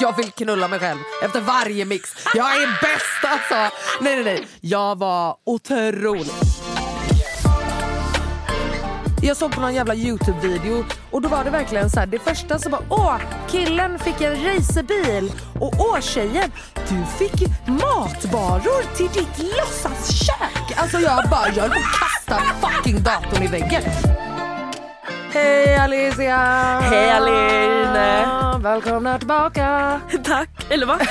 Jag vill knulla mig själv efter varje mix. Jag är bäst alltså. Nej, nej, nej. Jag var otrolig. Jag såg på någon jävla Youtube-video och då var det verkligen så här, det första som var åh, killen fick en racerbil och åh tjejen, du fick matvaror till ditt låtsaskök. Alltså jag bara, jag höll på att kasta fucking datorn i väggen. Hej Alicia! Hej, Aline. Välkomna tillbaka! Tack, eller vad?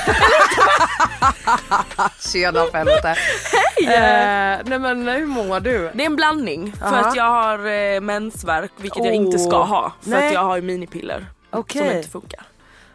Tjena för helvete. Hej! Eh, nej men hur mår du? Det är en blandning för Aha. att jag har eh, mensvärk vilket jag inte ska ha för Nej. att jag har ju minipiller Okej. som inte funkar.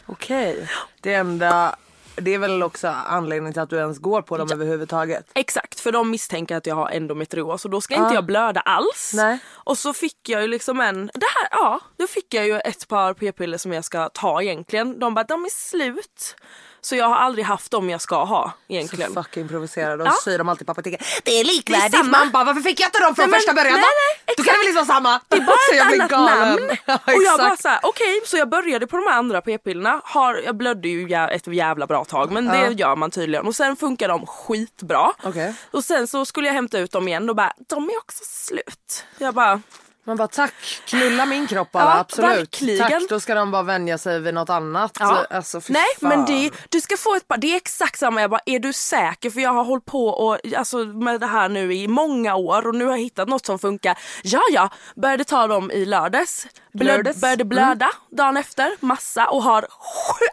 Okej. Det enda, det är väl också anledningen till att du ens går på dem överhuvudtaget. Exakt, för de misstänker att jag har endometrios och då ska inte jag blöda alls. Nej. Och så fick jag ju liksom en, det här, ja, då fick jag ju ett par p-piller som jag ska ta egentligen. De bara, de är slut. Så jag har aldrig haft dem jag ska ha egentligen. Så fucking provocerad. Och Ja. säger de alltid på apoteket. Det är Det likvärdigt. är samma. Man bara, varför fick jag inte dem från Nej, första början nej, då? nej, Då kan det väl inte vara samma? Det är bara så jag ett blir annat namn. Ja, och jag bara såhär, okej så jag började på de här andra p-pillerna. Jag blödde ju ett jävla bra tag men det gör man tydligen. Och sen funkar de skitbra. Okej. Och sen så skulle jag hämta ut dem igen och bara, de är också slut. Jag bara, Man bara tack, knulla min kropp bara, Ja, absolut. verkligen. Tack, då ska de bara vänja sig vid något annat. Ja. Alltså, Nej fan. men det, du ska få ett par, det är exakt samma. Jag bara, är du säker? För jag har hållit på och, alltså, med det här nu i många år och nu har jag hittat något som funkar. Ja ja, började ta dem i lördags. Blöd, började blöda dagen efter, massa och har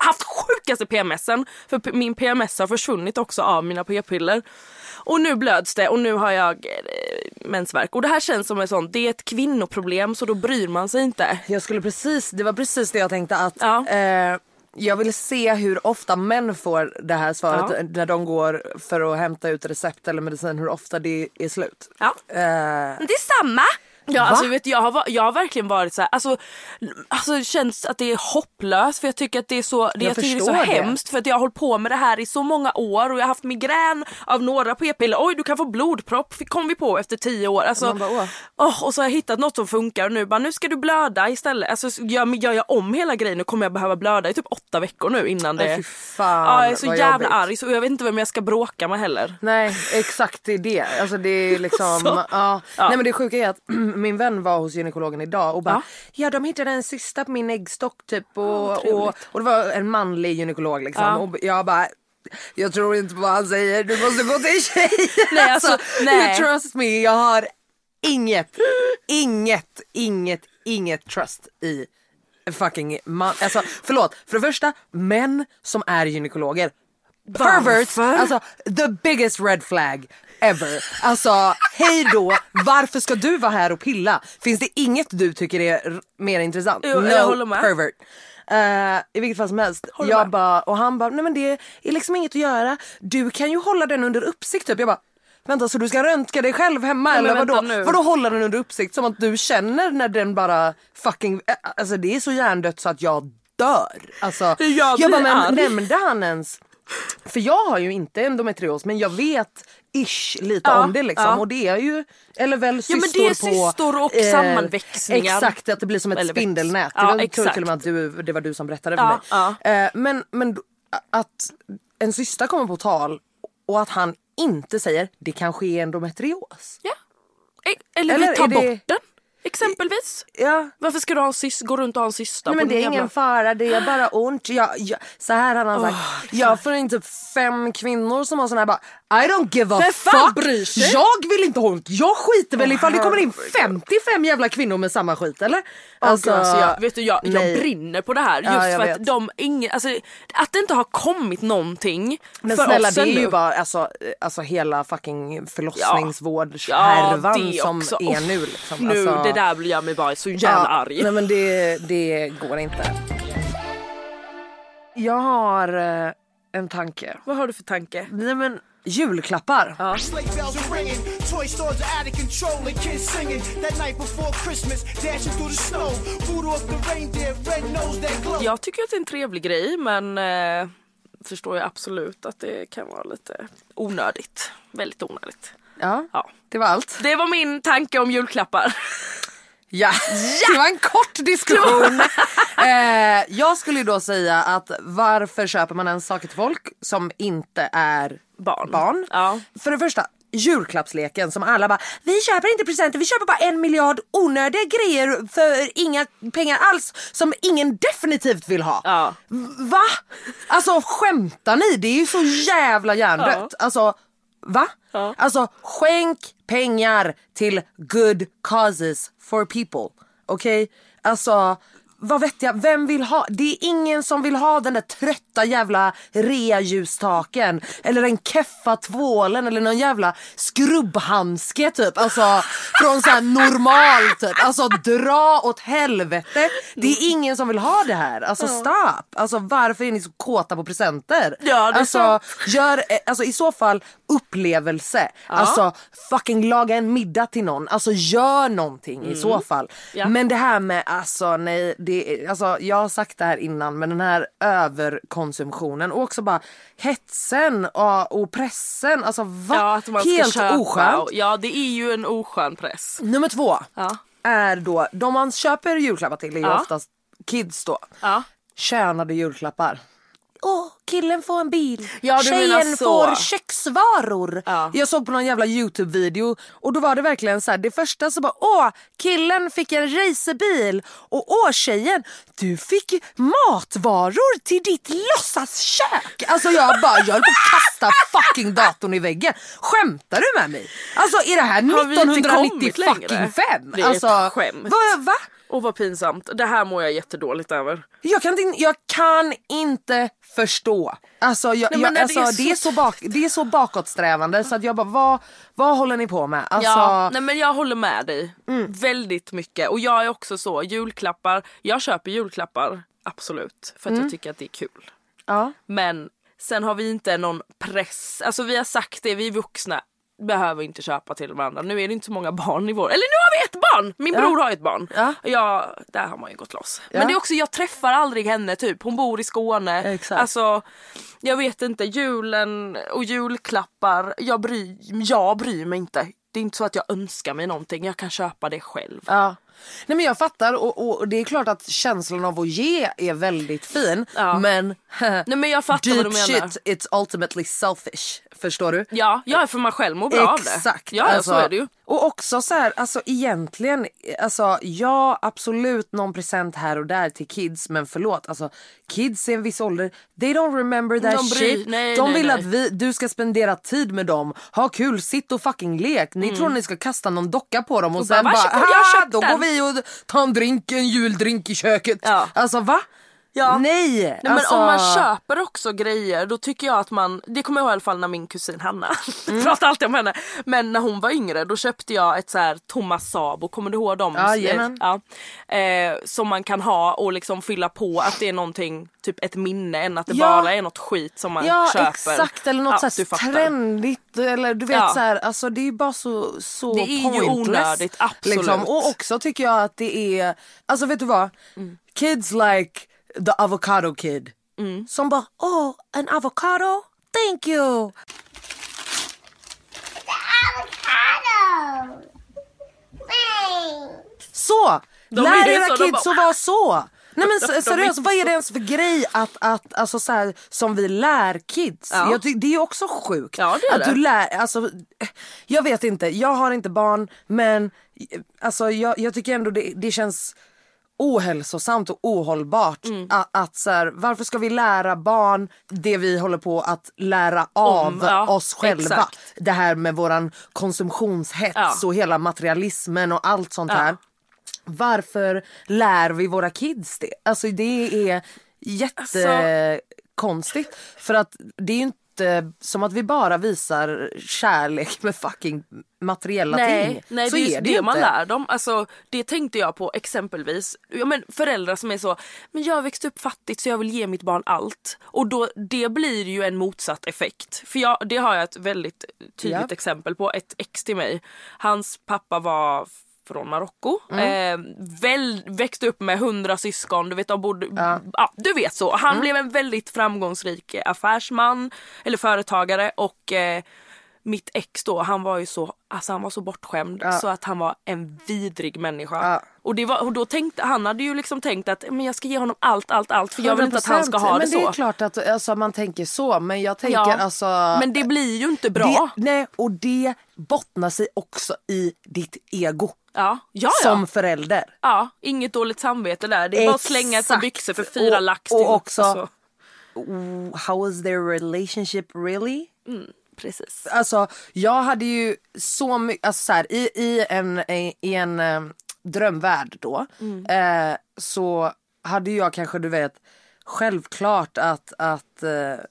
haft sjukaste PMSen. För min PMS har försvunnit också av mina p-piller. Och nu blöds det och nu har jag eh, mensvärk. Och det här känns som en sån, det är ett kvinnoproblem så då bryr man sig inte. Jag skulle precis, det var precis det jag tänkte att Ja. eh, jag vill se hur ofta män får det här svaret Ja. när de går för att hämta ut recept eller medicin, hur ofta det är slut. Ja. Eh, det är samma. Ja, Va? alltså, vet, jag, har, jag har verkligen varit så här, alltså, alltså det känns att det är hopplöst för jag tycker att det är så, det, Jag jag tycker det är så det. hemskt för att jag har hållit på med det här i så många år och jag har haft migrän av några p-piller. Oj du kan få blodpropp, kom vi på efter tio år. Alltså, bara, åh, och så har jag hittat något som funkar och nu bara nu ska du blöda istället. Alltså, så gör, jag om hela grejen nu kommer jag behöva blöda i typ åtta veckor nu innan det... Fy fan, ja, jag är så jävla jobbigt. arg så jag vet inte vem jag ska bråka med heller. Nej exakt det är det. Alltså det är liksom. Ja. Nej men det sjuka är att min vän var hos gynekologen idag och bara Ja. ja, de hittade en cysta på min äggstock typ och, trevligt. och, och det var en manlig gynekolog liksom Ja. och jag bara jag tror inte på vad han säger, du måste gå till tjej. Nej, alltså, nej. You trust me, jag har inget, inget, inget, inget trust i fucking man. Alltså förlåt, för det första män som är gynekologer Perverts, Varför? alltså the biggest red flag ever. Alltså hej då, varför ska du vara här och pilla? Finns det inget du tycker är mer intressant? Jo, no jag håller med. pervert. Eh, I vilket fall som helst. Håller Jag med. bara, och han bara, nej men det är liksom inget att göra. Du kan ju hålla den under uppsikt typ. Jag bara, vänta så du ska röntga dig själv hemma men eller vadå? nu. Vadå hålla den under uppsikt? Som att du känner när den bara fucking, eh, alltså det är så hjärndött så att jag dör. Alltså, Jag jag bara, men nämnde han ens för jag har ju inte endometrios men jag vet ish lite Ja, om det liksom. ja. Och det är ju, eller väl Ja, cystor men det är på... cystor och sammanväxningar. Exakt, att det blir som ett Eller spindelnät. Ja, det var, till och med att du, det var du som berättade för Ja, mig. Eh, men, men att en syster kommer på tal och att han inte säger det kanske är endometrios. Ja. Eller, Eller vi tar det- bort den. Exempelvis. Ja, Varför ska du ha en sys- gå runt och ha en syster Nej, men det är ingen jävla... fara, det är bara ont. Jag, jag, så här hade han sagt. jag får in typ fem kvinnor som har sån här bara I don't give a Vem fuck. bryr sig? Jag vill inte ha ont. Jag skiter väl ifall det kommer in 55 jävla kvinnor med samma skit eller? Alltså, alltså jag, vet du, jag, jag brinner på det här just Ja, för att vet. de ingen, alltså, att det inte har kommit någonting Men för snälla oss det är ännu. ju bara alltså, alltså hela fucking Ja, förlossningsvårdshärvan det som också. är nu. Liksom. Nu, Alltså, det där blir jag mig bara så jävla ja, arg. Nej men det, det går inte. Jag har eh, en tanke. Vad har du för tanke? Nej men julklappar. Glow. Jag tycker att det är en trevlig grej men eh, förstår jag absolut att det kan vara lite onödigt. Väldigt onödigt. Ja, Ja. det var allt. Det var min tanke om julklappar. Ja, det var en kort diskussion. eh, jag skulle då säga att varför köper man ens saker till folk som inte är Barn. barn? Ja. För det första, julklappsleken som alla bara vi köper inte presenter, vi köper bara en miljard onödiga grejer för inga pengar alls som ingen definitivt vill ha. Ja. Va? Alltså skämtar ni? Det är ju så jävla hjärndött. Alltså va? Alltså skänk pengar till good causes for people. Okej? Alltså vad vet jag, vem vill ha? Det är ingen som vill ha den där trötta jävla realjustaken eller den keffa tvålen eller någon jävla skrubbhandske typ. Alltså från så här normal typ. Alltså dra åt helvete. Det är ingen som vill ha det här. Alltså stopp. Alltså varför är ni så kåta på presenter? Ja, det alltså, gör, eh, alltså i så fall upplevelse. Alltså fucking laga en middag till någon. Alltså gör någonting i så fall. Mm. Ja. Men det här med alltså nej, det, alltså, jag har sagt det här innan men den här överkonsumtionen och också bara hetsen och, och pressen. Alltså va? Ja, att man Helt ska köpa. oskönt. och- Ja det är ju en oskön press. Nummer två Ja. är då, de man köper julklappar till är ju Ja. oftast kids då. Ja. Könade julklappar. Åh, killen får en bil. Ja, Tjejen får köksvaror. Ja. Jag såg på någon jävla Youtube-video och då var det verkligen så här. Det första så bara, åh, killen fick en racerbil och åh tjejen, du fick matvaror till ditt låtsaskök. Alltså jag bara, jag höll på att kasta fucking datorn i väggen. Skämtar du med mig? Alltså är det här Har vi inte 1990 kommit längre? fucking fem? Det är alltså, ett skämt. Va, va? Och vad pinsamt. Det här mår jag jättedåligt över. Jag kan, inte, jag kan inte förstå. Alltså, jag, Nej, jag, alltså det är det, är så- så bak, det är så bakåtsträvande så att jag bara, vad, vad håller ni på med? Alltså, Mm. Ja, nej men jag håller med dig. Väldigt mycket. Och jag är också så, julklappar, jag köper julklappar absolut. För att Mm. jag tycker att det är kul. ja. Men sen har vi inte någon press, alltså vi har sagt det, vi är vuxna behöver inte köpa till varandra. Nu är det inte så många barn i vår, eller nu har vi ett barn! Min Ja. bror har ett barn. Ja. Ja, där har man ju gått loss. Ja. Men det är också, jag träffar aldrig henne typ, hon bor i Skåne. Exakt. Alltså, jag vet inte, julen och julklappar, jag bryr, jag bryr mig inte. Det är inte så att jag önskar mig någonting, jag kan köpa det själv. Ja. Nej men jag fattar och, och det är klart att känslan av att ge är väldigt fin Ja. men Nej men jag fattar vad deep du menar. shit it's ultimately selfish. Förstår du? Ja, jag är för man själv mår bra av det. Exakt. Ja, alltså, så är det ju. Och också så här, alltså egentligen, alltså ja absolut någon present här och där till kids men förlåt, alltså kids i en viss ålder, they don't remember that De bryr- shit. nej, De nej, vill nej. att vi, du ska spendera tid med dem, ha kul, sitt och fucking lek. Ni tror ni ska kasta någon docka på dem och, Och sen bara, bara, "Varsågod, jag har "Haha, köpt då den." går vi och tar en drink, en juldrink i köket. Ja. Alltså va? Ja. Nej! Nej, men alltså, om man köper också grejer då tycker jag att man, det kommer jag ihåg i alla fall när min kusin Hanna, Mm. pratar alltid om henne, men när hon var yngre då köpte jag ett så här Thomas Sabo, kommer du ihåg dem? Ja, jajamän. ja. eh, Som man kan ha och liksom fylla på att det är någonting, typ ett minne än att det Ja. bara är något skit som man Ja köper. exakt eller något Ja, så trendigt eller du vet Ja. så här, alltså det är bara så, så Det är ju onödigt, absolut. Liksom. Och också tycker jag att det är, alltså vet du vad? Mm. Kids like the avocado kid. Mm. Som bara, oh an avocado? Thank you! Så! De Lär era så, kids bara, att vara så! Nej men seriöst, vad är det ens för grej att, att alltså så här, som vi lär kids? Ja. Jag det är ju också sjukt. Ja, det är att det. du lär, alltså, jag vet inte, jag har inte barn men alltså, jag, jag tycker ändå det, det känns ohälsosamt och ohållbart. Mm. Att, att så här, varför ska vi lära barn det vi håller på att lära av Om, ja, oss själva? exakt. Det här med våran konsumtionshets Ja. och hela materialismen och allt sånt Ja. här. Varför lär vi våra kids det? Alltså det är jättekonstigt. För att det är ju inte som att vi bara visar kärlek med fucking materiella ting. Nej, nej Så det är är det, det man inte. lär dem. Alltså, det tänkte jag på exempelvis ja, men föräldrar som är så, men jag växte upp fattigt så jag vill ge mitt barn allt. Och då, det blir ju en motsatt effekt. För jag, det har jag ett väldigt tydligt Ja. exempel på. Ett ex till mig, hans pappa var från Marocko. Mm. Eh, växte upp med hundra syskon. Du vet, de bodde, ja. du vet så. Han Mm. blev en väldigt framgångsrik affärsman eller företagare och eh, mitt ex då, han var ju så, alltså han var så bortskämd så att han var en vidrig människa. Ja. Och, det var, och då tänkte, han hade ju liksom tänkt att men jag ska ge honom allt, allt, allt för jag vill inte att han ska 100%. ha det men så. det är klart att alltså, man tänker så men jag tänker Ja, alltså. Men det blir ju inte bra. Det, nej och det bottnar sig också i ditt ego. ja, ja, Som ja. förälder. ja, inget dåligt samvete där. Det är bara att slänga ett par Exakt. byxor för fyra Och- lax och också- Alltså, How was their relationship really? Precis. Alltså jag hade ju så mycket, alltså så här, i, i en, i en eh, drömvärld då eh, så hade jag kanske du vet självklart att, att eh,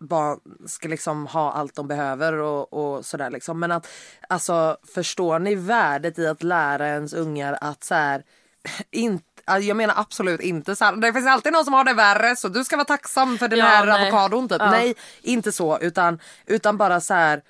barn ska liksom ha allt de behöver och, och sådär liksom. Men att alltså förstår ni värdet i att lära ens ungar att så här inte jag menar absolut inte så här, det finns alltid någon som har det värre så du ska vara tacksam för den Ja, här nej. avokadon typ. Ja. Nej, inte så utan, utan bara så här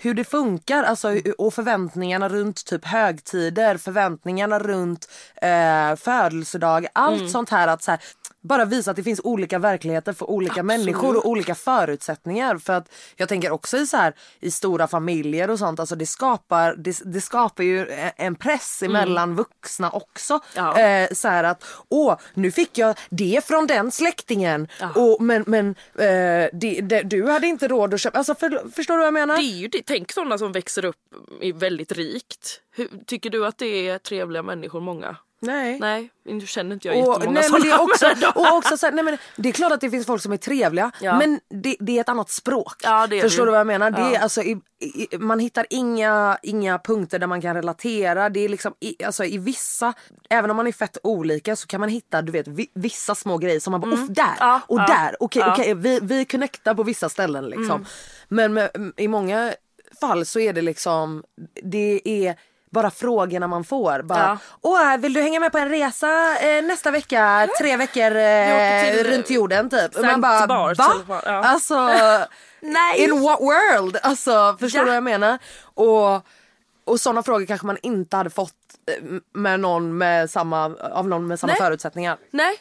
hur det funkar alltså, och förväntningarna runt typ högtider, förväntningarna runt eh, födelsedag, allt Mm. sånt här att så här, bara visa att det finns olika verkligheter för olika människor och olika förutsättningar. För att jag tänker också i så här i stora familjer och sånt, alltså det skapar, det, det skapar ju en press emellan vuxna också. Mm. Ja. Eh, så här att, åh nu fick jag det från den släktingen. Och, men men eh, det, det, du hade inte råd att köpa, alltså för, förstår du vad jag menar? Det är ju det. Tänk sådana som växer upp i väldigt rikt. Hur, tycker du att det är trevliga människor många? Nej. Nej, nu känner inte jag Och, jättemånga nej, men det, är också, och också så här, nej, men det är klart att det finns folk som är trevliga Ja. men det, det är ett annat språk. Ja, Förstår det. du vad jag menar? Det är, Ja. alltså, i, i, man hittar inga, inga punkter där man kan relatera. Det är liksom, i, alltså, i vissa, även om man är fett olika så kan man hitta du vet, vi, vissa små grejer som man bara, "Uff, där Mm. Ja, och ja, där. Okej, ja. okej, vi, vi connectar på vissa ställen liksom. Mm. Men med, i många fall så är det liksom, det är bara frågorna man får. Bara, Ja. Vill du hänga med på en resa eh, nästa vecka? Tre veckor eh, till, runt jorden typ. Och Sankt man bara Bart, va? vad? Ja. Alltså Nej. in what world? Alltså förstår Ja. du vad jag menar? Och, och sådana frågor kanske man inte hade fått eh, med någon med samma, av någon med samma Nej. förutsättningar. Nej,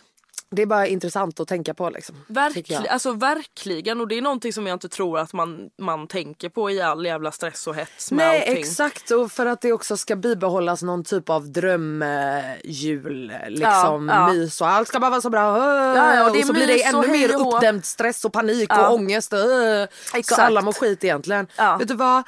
Det är bara intressant att tänka på liksom. verkli- alltså, verkligen. Och det är någonting som jag inte tror att man, man tänker på i all jävla stress och hets med Nej allting. exakt och för att det också ska bibehållas någon typ av drömjul liksom Ja, ja. mys och allt ska bara vara så bra. Ja, ja, och och så blir det ännu mer uppdämd stress och panik Ja. och ångest. Så Exakt. alla mår skit egentligen. Ja. Vet du vad?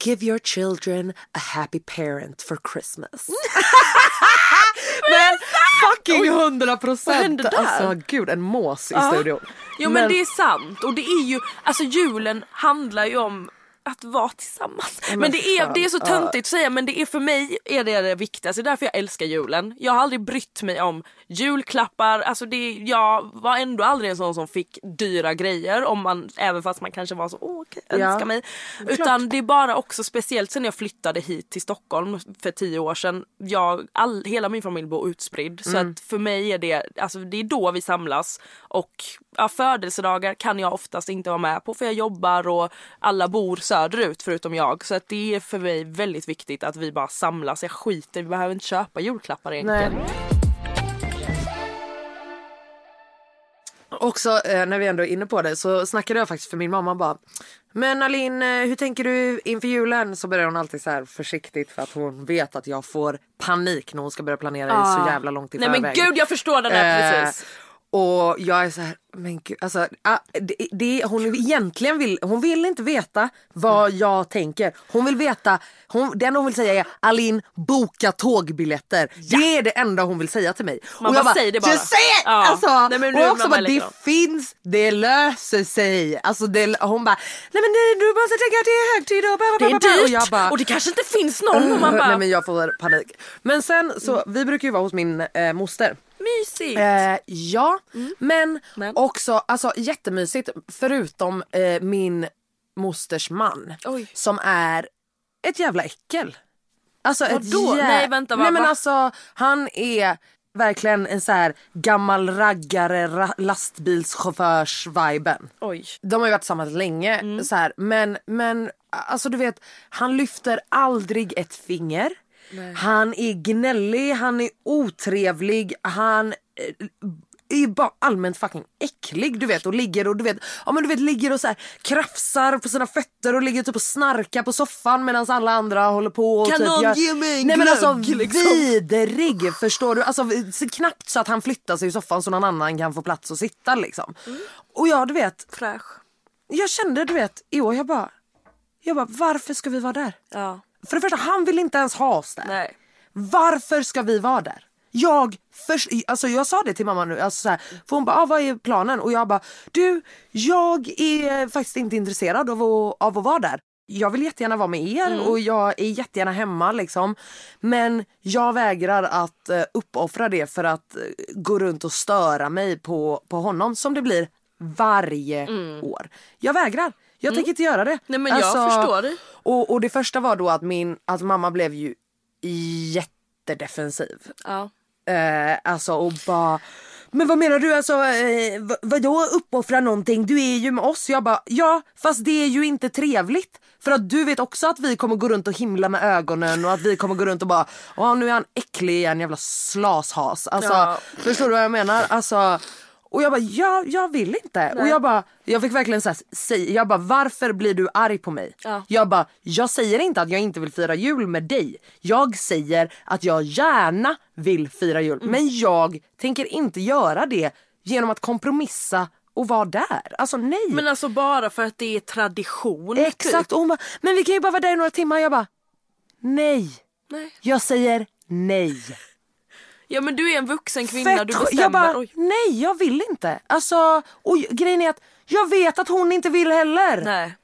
Give your children a happy parent for Christmas. Men fucking hundra procent! Alltså gud en mås i studion. Jo men, det är sant och det är ju, alltså julen handlar ju om att vara tillsammans. men men det är, fan, det är så ja. töntigt att säga men det är för mig är det det viktigaste. Det är därför jag älskar julen. Jag har aldrig brytt mig om julklappar. Alltså det, jag var ändå aldrig en sån som fick dyra grejer. Om man, även fast man kanske var så åh okej, Ja, önska mig. Utan det är bara också speciellt sen jag flyttade hit till Stockholm för tio år sedan. Jag, all, hela min familj bor utspridd. Så Mm. att för mig är det, alltså det är då vi samlas. Och ja, födelsedagar kan jag oftast inte vara med på för jag jobbar och alla bor söderut förutom jag. Så att det är för mig väldigt viktigt att vi bara samlas. Jag skiter vi behöver inte köpa julklappar egentligen. Nej. Också eh, när vi ändå är inne på det så snackade jag faktiskt för min mamma bara Men Alin, eh, hur tänker du inför julen? Så börjar hon alltid så här försiktigt för att hon vet att jag får panik när hon ska börja planera i så jävla långt i Nej förväg. men gud jag förstår det där Eh, precis. Och jag är så här, men gud, alltså, ah, det, det, hon egentligen vill, hon vill inte veta vad jag tänker. Hon vill veta, hon, det enda hon vill säga är Alin boka tågbiljetter. Det är det enda hon vill säga till mig. Man och jag bara säger det bara. Just! Ja. Alltså, Nej, men och nu också man bara, det finns, det löser sig. Alltså det, hon bara, nej men det, du måste tänka att det är högtid och bla, Det är dyrt Och jag bara, och det kanske inte finns någon. Och man bara, Nej men jag får panik. Men sen så, vi brukar ju vara hos min eh, moster. Mysigt. Eh, ja, men, Men? också alltså, jättemysigt förutom eh, min mosters man Oj. som är ett jävla äckel. Alltså ett Vadå? jä- Nej, vänta, Nej men alltså han är verkligen en så här gammal raggare ra- lastbilschaufförs-viben. Oj. De har ju varit tillsammans länge Mm. så här, men, men alltså du vet han lyfter aldrig ett finger. Han är gnällig, han är otrevlig, han eh, är bara allmänt fucking äcklig du vet och ligger och du vet, ja men du vet ligger och så här krafsar på sina fötter och ligger typ och snarkar på soffan medan alla andra håller på och Kan typ någon gör- ge mig en Nej men alltså glögg, liksom? vidrig förstår du, alltså så knappt så att han flyttar sig i soffan så någon annan kan få plats att sitta liksom. Mm. Och ja du vet, Fräsch. jag kände du vet i år jag bara, jag bara varför ska vi vara där? Ja. För det första han vill inte ens ha oss där. Nej. Varför ska vi vara där? Jag, först, alltså jag sa det till mamma nu, alltså så här, för hon bara ah, vad är planen? Och jag bara du jag är faktiskt inte intresserad av att, av att vara där. Jag vill jättegärna vara med er och jag är jättegärna hemma liksom. Men jag vägrar att uh, uppoffra det för att eh, gå runt och störa mig på, på honom som det blir varje år. Jag vägrar. Jag tänker inte göra det. Nej, men jag förstår dig. Och, och det första var då att min, att mamma blev ju jättedefensiv. Ja. Eh, alltså och bara men vad menar du alltså, eh, vad, vadå uppoffra någonting? Du är ju med oss. Jag bara, ja fast det är ju inte trevligt. För att du vet också att vi kommer gå runt och himla med ögonen och att vi kommer gå runt och bara, åh nu är han äcklig igen jävla slashas. Alltså Ja. förstår du vad jag menar? Alltså, och jag bara, ja, jag vill inte. Och jag bara, jag fick verkligen så här, jag bara varför blir du arg på mig? Ja. Jag bara, jag säger inte att jag inte vill fira jul med dig. Jag säger att jag gärna vill fira jul. Mm. Men jag tänker inte göra det genom att kompromissa och vara där. Alltså nej. Men alltså bara för att det är tradition. Exakt. Typ. Och hon bara, men vi kan ju bara vara där i några timmar. Jag bara, nej. Nej. Jag säger nej. Ja men du är en vuxen kvinna, Fett du bestämmer. Jag bara, Oj. nej jag vill inte. Alltså, och grejen är att jag vet att hon inte vill heller. Nej.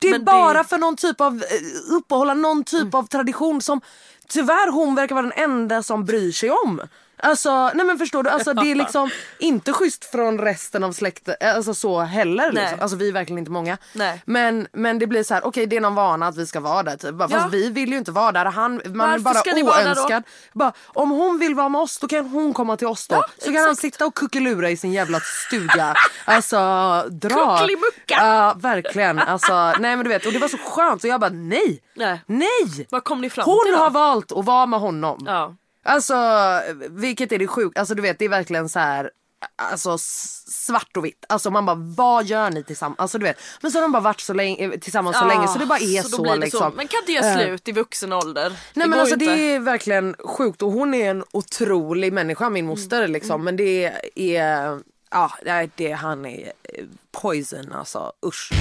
Det är Men bara det- Mm. för någon typ av, eh, uppehålla någon typ av tradition som tyvärr hon verkar vara den enda som bryr sig om. Alltså, nej men förstår du, alltså, det är liksom inte schysst från resten av släkten, alltså så heller. Nej. Liksom. Alltså vi är verkligen inte många. Nej. Men, men det blir så här, okej det är någon vana att vi ska vara där typ. Bara, Ja. Fast vi vill ju inte vara där, Han, man är bara oönskad. Bara, om hon vill vara med oss då kan hon komma till oss då. Ja, så kan han exakt. sitta och kuckelura i sin jävla stuga. alltså dra. Kuckelimucka. Ja verkligen. Alltså, nej men du vet och det var så skönt så jag bara nej. Nej. Nej! Vad kom ni fram Hon till då? har valt att vara med honom. Ja. Alltså vilket är det sjukt, alltså du vet det är verkligen så här. Alltså svart och vitt. Alltså man bara vad gör ni tillsammans? Alltså du vet. Men så har de bara varit så länge, tillsammans så länge så det bara är då så, det liksom. Men kan inte göra Eh, slut i vuxen ålder? Nej det men alltså inte. det är verkligen sjukt och hon är en otrolig människa min moster Mm. liksom men det är, ja det, han är eh, poison alltså usch.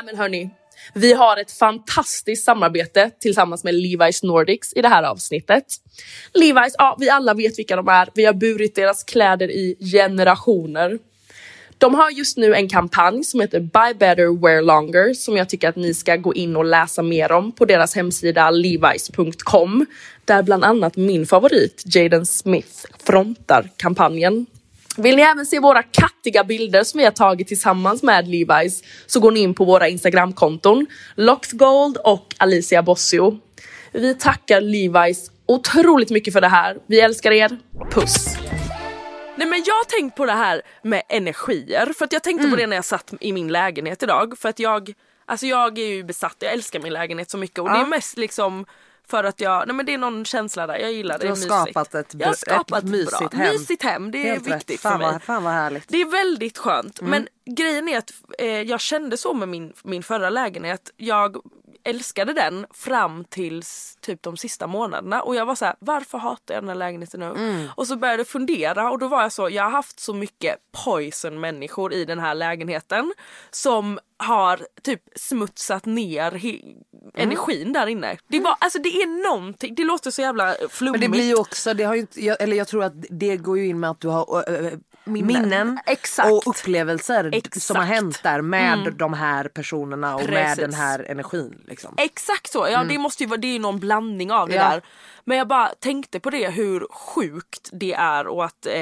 Nej, men hörni. Vi har ett fantastiskt samarbete tillsammans med Levi's Nordics i det här avsnittet. Levi's, ja vi alla vet vilka de är. Vi har burit deras kläder i generationer. De har just nu en kampanj som heter Buy Better Wear Longer som jag tycker att ni ska gå in och läsa mer om på deras hemsida levis.com där bland annat min favorit Jaden Smith frontar kampanjen. Vill ni även se våra kattiga bilder som vi har tagit tillsammans med Levi's så går ni in på våra Instagramkonton Loxgold och Alicia Bossio. Vi tackar Levi's otroligt mycket för det här. Vi älskar er. Puss! Nej men jag har tänkt på det här med energier för att jag tänkte på det när jag satt i min lägenhet idag för att jag Alltså jag är ju besatt, jag älskar min lägenhet så mycket och det är mest liksom för att jag, nej men det är någon känsla där, jag gillar det, Du har det skapat ett, jag har ett skapat mysigt bra. hem. Mysigt hem, det är Helt rätt. viktigt fan för mig. Vad, fan vad härligt. Det är väldigt skönt. Men grejen är att eh, jag kände så med min, min förra lägenhet. Jag älskade den fram tills typ de sista månaderna och jag var så här: varför hatar jag den här lägenheten nu? Och så började jag fundera och då var jag så, jag har haft så mycket poison människor i den här lägenheten som har typ smutsat ner he- energin där inne. Det var, alltså det är någonting, det låter så jävla flummigt. Men det blir ju också, det har ju eller jag tror att det går ju in med att du har minnen, Exakt. och upplevelser Exakt. som har hänt där med de här personerna och med Precis. den här energin. Liksom. Exakt så, ja det måste ju vara, det är ju någon blandning av det Ja. där. Men jag bara tänkte på det hur sjukt det är och att eh,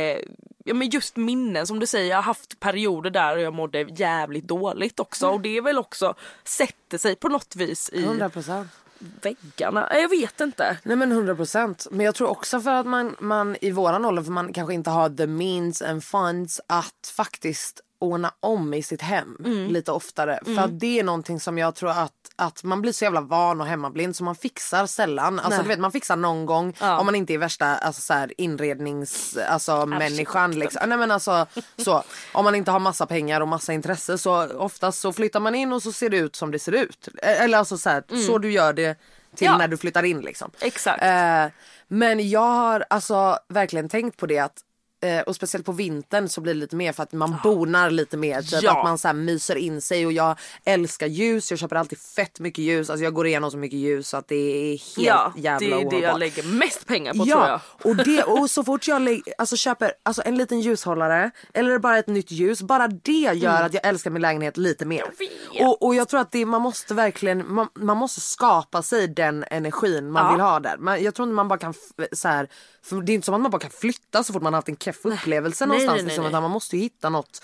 ja, men just minnen som du säger, jag har haft perioder där jag mådde jävligt dåligt också och det är väl också sätter sig på något vis i 100% väggarna. Jag vet inte. Nej men 100 procent. Men jag tror också för att man, man i våran ålder, för man kanske inte har the means and funds att faktiskt ordna om i sitt hem Mm. lite oftare. För att det är någonting som jag tror att, att man blir så jävla van och hemmablind så man fixar sällan. Alltså du vet man fixar någon gång om man inte är värsta alltså, så här, inrednings alltså, människan. Liksom. Nej, men alltså, så, om man inte har massa pengar och massa intresse så oftast så flyttar man in och så ser det ut som det ser ut. Eller alltså så, här, så du gör det till Ja. när du flyttar in liksom. Exakt. Eh, men jag har alltså verkligen tänkt på det att eh, och speciellt på vintern så blir det lite mer för att man bonar lite mer. Typ Ja. att man så här myser in sig och jag älskar ljus. Jag köper alltid fett mycket ljus. Alltså jag går igenom så mycket ljus så att det är helt ja, jävla det är det jag lägger mest pengar på tror jag. Ja, och, det, och så fort jag lägg, alltså köper alltså en liten ljushållare eller bara ett nytt ljus, bara det gör Mm. att jag älskar min lägenhet lite mer. Och, och jag tror att det, man måste verkligen, man, man måste skapa sig den energin man Ja. vill ha där. Man, jag tror inte man bara kan, så här, för det är inte som att man bara kan flytta så fort man haft en keff upplevelse Nej, någonstans. nej, nej, liksom, nej. utan man måste ju hitta något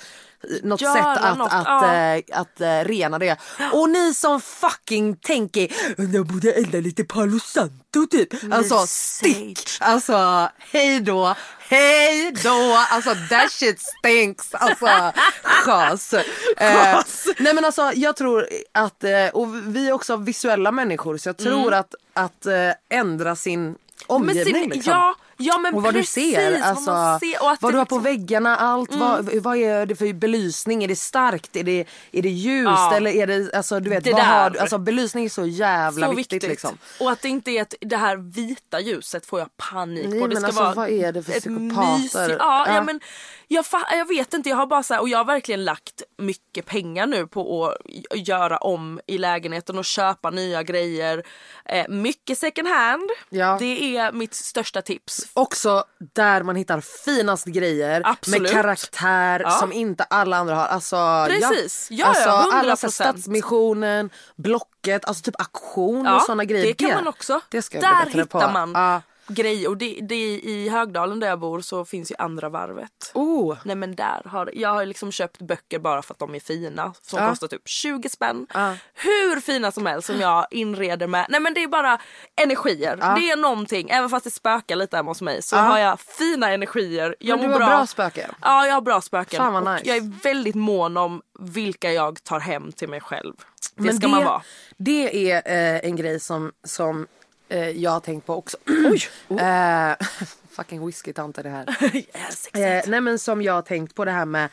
något Göra sätt att, något, att, ja. eh, att eh, rena det. Och ni som fucking tänker jag borde elda lite Palo Santo typ. Alltså stick! Alltså hej då, hej då! Alltså that shit stinks! Alltså chas. Eh, nej men alltså jag tror att, eh, och vi är också visuella människor så jag tror att, att eh, ändra sin omgivning sin, liksom. ja, ja men Och vad precis, du ser, vad alltså, man ser och att vad det du har på liksom- väggarna, allt. Vad, vad är det för belysning? Är det starkt? Är det, är det ljust? Ja. Eller är det, alltså du vet, Det vad där. har? Alltså belysning är så jävla så viktigt, viktigt. liksom. Och att det inte är ett, det här vita ljuset får jag panik Nej, på. Det men ska alltså, vara vad är det för psykopater? Ja, ja. Ja. men jag, jag vet inte, jag har bara så här, och jag har verkligen lagt mycket pengar nu på att göra om i lägenheten och köpa nya grejer. Eh, mycket second hand. Ja. Det är mitt största tips. Också där man hittar finast grejer Absolut. med karaktär Ja. som inte alla andra har. Alltså, Precis. Ja, alltså, ja, alla så här 100%. Stadsmissionen, Blocket, alltså typ auktion och såna grejer. det kan man också. Det ska jag Där bli bättre hittar på. man Ja. Grejer. Och det, det, I Högdalen där jag bor så finns ju andra varvet. Oh. Nej men där har jag har liksom köpt böcker bara för att de är fina som Ja. kostar typ 20 spänn. Ja. Hur fina som helst som jag inreder med. Nej men det är bara energier. Det är någonting. Även fast det spökar lite hemma hos mig så har jag fina energier. Jag Men du har bra spöken. Ja jag har bra spöken. Fan vad Och nice. Jag är väldigt mån om vilka jag tar hem till mig själv. Det Men ska man vara. Det är eh, en grej som, som eh, jag har tänkt på också. Oj! Eh, fucking whiskytant är det här. yes, Eh, nej men som jag har tänkt på det här med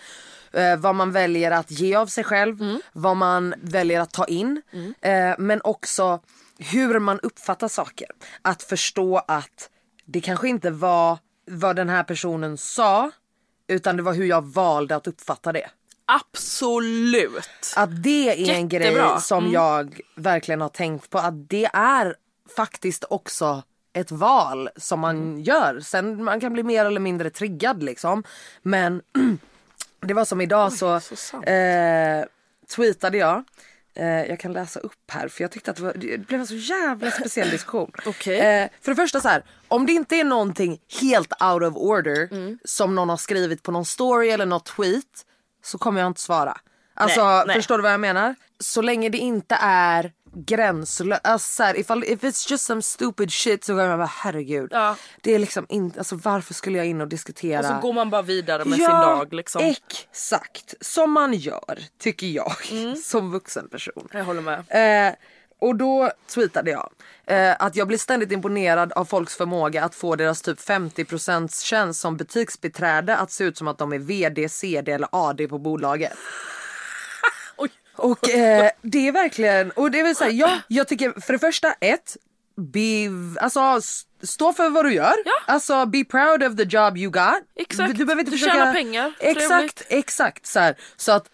eh, vad man väljer att ge av sig själv, Mm. vad man väljer att ta in. Eh, men också hur man uppfattar saker. Att förstå att det kanske inte var vad den här personen sa utan det var hur jag valde att uppfatta det. Absolut. Att det är en grej Jättebra. som Mm. jag verkligen har tänkt på. Att det är faktiskt också ett val som man Mm. gör. Sen man kan bli mer eller mindre triggad liksom. Men det var som idag så, så sant. eh, tweetade jag. Eh, jag kan läsa upp här för jag tyckte att det, var, det blev en så jävla speciell diskussion. Okej. eh, för det första så här, om det inte är någonting helt out of order Mm. som någon har skrivit på någon story eller något tweet så kommer jag inte svara. Alltså Nej, nej. förstår du vad jag menar? Så länge det inte är gränslöst. Alltså, här, ifall, if it's just some stupid shit så kommer jag bara herregud. Ja. Det är liksom inte, alltså varför skulle jag in och diskutera? Och så går man bara vidare med ja, sin dag liksom. exakt. Som man gör, tycker jag, Mm. som vuxen person. Jag håller med. Eh, och då tweetade jag eh, att jag blir ständigt imponerad av folks förmåga att få deras typ 50% tjänst som butiksbiträde att se ut som att de är VD, CD eller AD på bolaget. Och eh, det är verkligen, och det vill säga, ja, jag tycker för det första ett, be, alltså stå för vad du gör. Ja. Alltså be proud of the job you got. Exakt. Du, behöver inte Du försöka... tjänar pengar. Exakt, Trevligt. exakt. Så, här. så att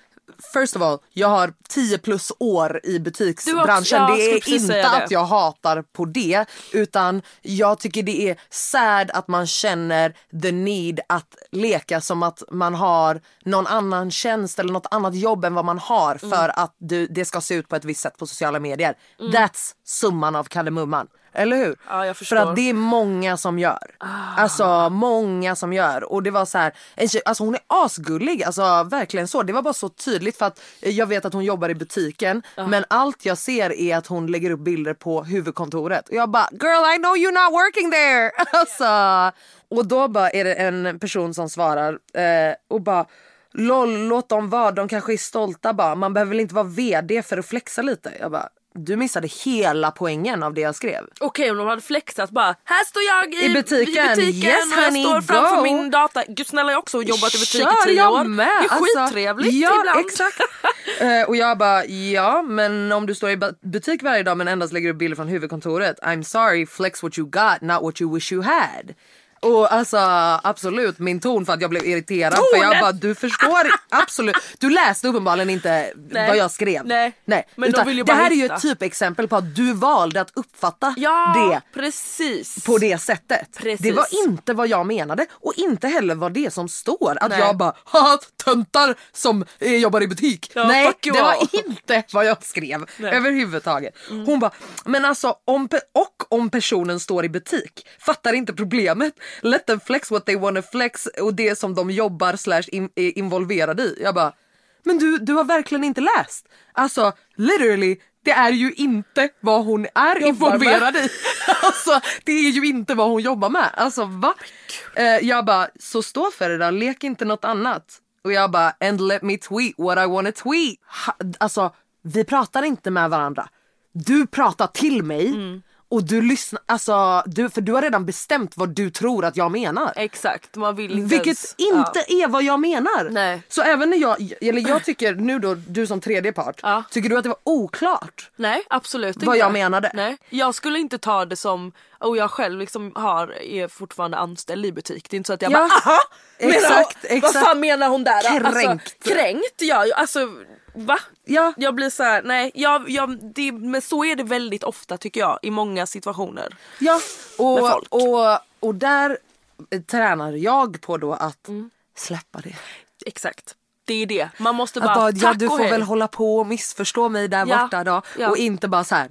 First of all, jag har 10 plus år i butiksbranschen. Ja, det är inte det. att jag hatar på det utan jag tycker det är sad att man känner the need att leka som att man har någon annan tjänst eller något annat jobb än vad man har Mm. för att du, det ska se ut på ett visst sätt på sociala medier. That's summan av kardemumman. Eller hur? Ja, jag för förstår. Ah. att det är många som gör. Alltså många som gör. Och det var så här, en tjej, alltså hon är asgullig, alltså verkligen så. Det var bara så tydligt för att eh, jag vet att hon jobbar i butiken men allt jag ser är att hon lägger upp bilder på huvudkontoret. Och jag bara girl I know you're not working there. Alltså, och då bara är det en person som svarar eh, och bara LOL låt dem vara, de kanske är stolta bara. Man behöver väl inte vara VD för att flexa lite. Jag bara du missade hela poängen av det jag skrev. Okej om de hade flexat bara, här står jag i, I butiken. i butiken Yes, och jag honey, står framför go. min data. Gud snälla jag har också jobbat i butik i tio år. Med. Det är Alltså, skittrevligt ja, ibland. Exakt. Eh, och jag bara ja men om du står i butik varje dag men endast lägger upp bilder från huvudkontoret. I'm sorry flex what you got not what you wish you had. Och alltså absolut min ton för att jag blev irriterad för jag bara du förstår absolut. Du läste uppenbarligen inte Nej. vad jag skrev. Nej. Nej. Men de Utan ju det här är ju hitta. ett typexempel på att du valde att uppfatta Ja det precis. på det sättet. Precis. Det var inte vad jag menade och inte heller vad det som står. Att Nej. jag bara haha töntar som eh, jobbar i butik. Ja, Nej det var all. inte vad jag skrev Nej. Mm. överhuvudtaget. Hon bara men alltså om och om personen står i butik fattar inte problemet. Let them flex what they wanna flex och det som de jobbar slash är involverade i. Jag bara men du, du har verkligen inte läst. Alltså literally det är ju inte vad hon är Jobbar involverad i. Alltså det är ju inte vad hon jobbar med. Alltså va? Eh, jag bara, så stå för det då, lek inte något annat. Och jag bara, and let me tweet what I wanna tweet. Ha, alltså vi pratar inte med varandra. Du pratar till mig och du lyssnar, alltså du, för du har redan bestämt vad du tror att jag menar. Exakt, man vill inte Vilket ens, inte ja. är vad jag menar. Nej. Så även när jag, eller jag tycker nu då, du som tredje part, Ja. tycker du att det var oklart? Nej absolut Vad inte. jag menade. Nej. Jag skulle inte ta det som, och jag själv liksom har, är fortfarande anställd i butik. Det är inte så att jag Ja. bara aha! Exakt, menar, exakt. Vad fan menar hon där? Kränkt. Alltså, kränkt ja, alltså va? Ja. Jag blir så här, nej, jag, jag, det, men så är det väldigt ofta tycker jag i många situationer. Ja, och, och, och där tränar jag på då att släppa det. Exakt. Det är det. Man måste bara, bara, ja, du får hej. väl hålla på och missförstå mig där Ja, borta då. ja. Och inte bara så här.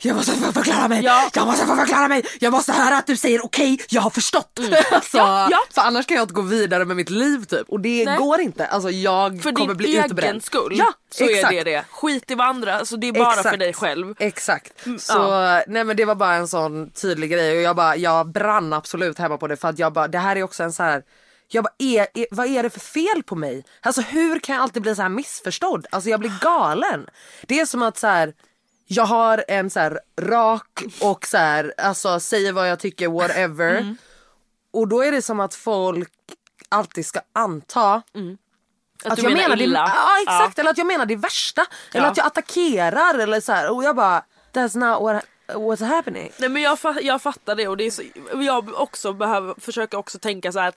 Jag måste få förklara mig, Ja. jag måste få förklara mig, jag måste höra att du säger okej, jag har förstått. alltså, Mm. Ja, ja. För annars kan jag inte gå vidare med mitt liv typ. Och det Nej. går inte. Alltså jag För kommer din bli egen utbränd. skull Ja, så exakt. är det det. Skit i vad andra, alltså det är bara för Exakt. dig själv. Exakt. Så ja. nej men det var bara en sån tydlig grej och jag bara jag brann absolut hemma på det för att jag bara det här är också en så här jag bara, är, är, vad är det för fel på mig? Alltså hur kan jag alltid bli så här missförstådd? Alltså jag blir galen. Det är som att så här, jag har en så här rak och så här, alltså säger vad jag tycker whatever. Mm. Och då är det som att folk alltid ska anta Att, du menar, det, illa. ja exakt, eller att jag menar det värsta. Eller Ja. att jag attackerar eller så här. Och jag bara, that's not what I, what's happening? Nej men jag, jag fattar det och det är så, jag också behöver försöka också tänka så här.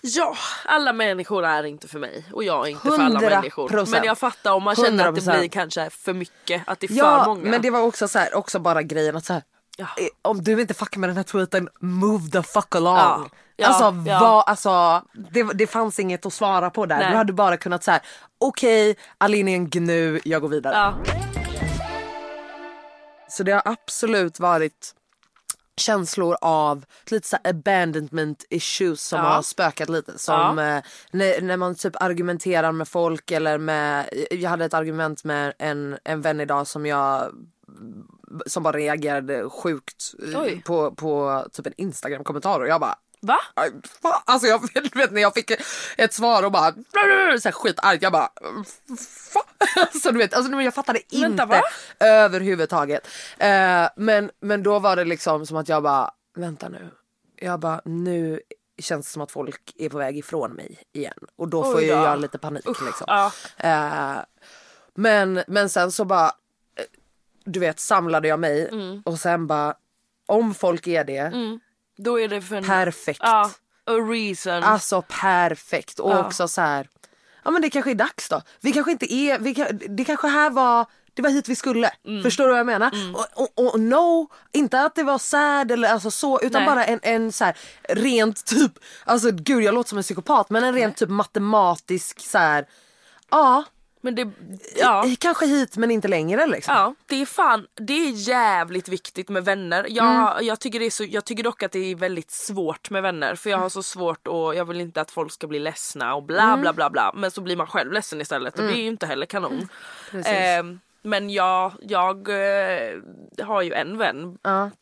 Ja, alla människor är inte för mig och jag är inte för alla 100%. människor. Men jag fattar om man känner att det 100%. blir kanske för mycket, att det är för Ja många. men det var också så här, också bara grejen att så här, Ja. eh, om du inte fuckar med den här tweeten, move the fuck along. Ja. Ja, Alltså, ja. Vad, alltså det, det fanns inget att svara på där. Nej. Du hade bara kunnat säga okej Aline är en gnu, jag går vidare. Ja. Så det har absolut varit känslor av lite så abandonment issues som Ja. har spökat lite. Som eh, när, när man typ argumenterar med folk eller med, jag hade ett argument med en, en vän idag som jag som bara reagerade sjukt eh, Oj. på, på typ en instagram kommentar och jag bara Va? Alltså jag vet, när jag fick ett svar och bara så här skitargt jag bara fan. Alltså du vet, alltså, jag fattade Vänta, inte va? överhuvudtaget. Eh, men, men då var det liksom som att jag bara vänta nu. Jag bara nu känns det som att folk är på väg ifrån mig igen och då får ju då. jag lite panik liksom. Ja. Eh, men, men sen så bara, eh, du vet samlade jag mig Mm. och sen bara om folk är det, Då är det för en... perfekt. Ja, a reason. Alltså perfekt och Ja. också så här. Ja men det kanske är dags då. Vi kanske inte är, vi det kanske här var det var hit vi skulle. Mm. Förstår du vad jag menar? Och, och, och no, inte att det var sad eller alltså så utan Nej. bara en, en så här rent typ, alltså gud jag låter som en psykopat men en rent typ matematisk så här. ja, Men det... Ja. kanske hit men inte längre liksom. Ja, det är fan, det är jävligt viktigt med vänner. Jag, Mm. jag, tycker det är så, jag tycker dock att det är väldigt svårt med vänner för jag har så svårt och jag vill inte att folk ska bli ledsna och bla Mm. bla bla bla men så blir man själv ledsen istället och det är ju inte heller kanon. Ehm, men jag, jag eh, har ju en vän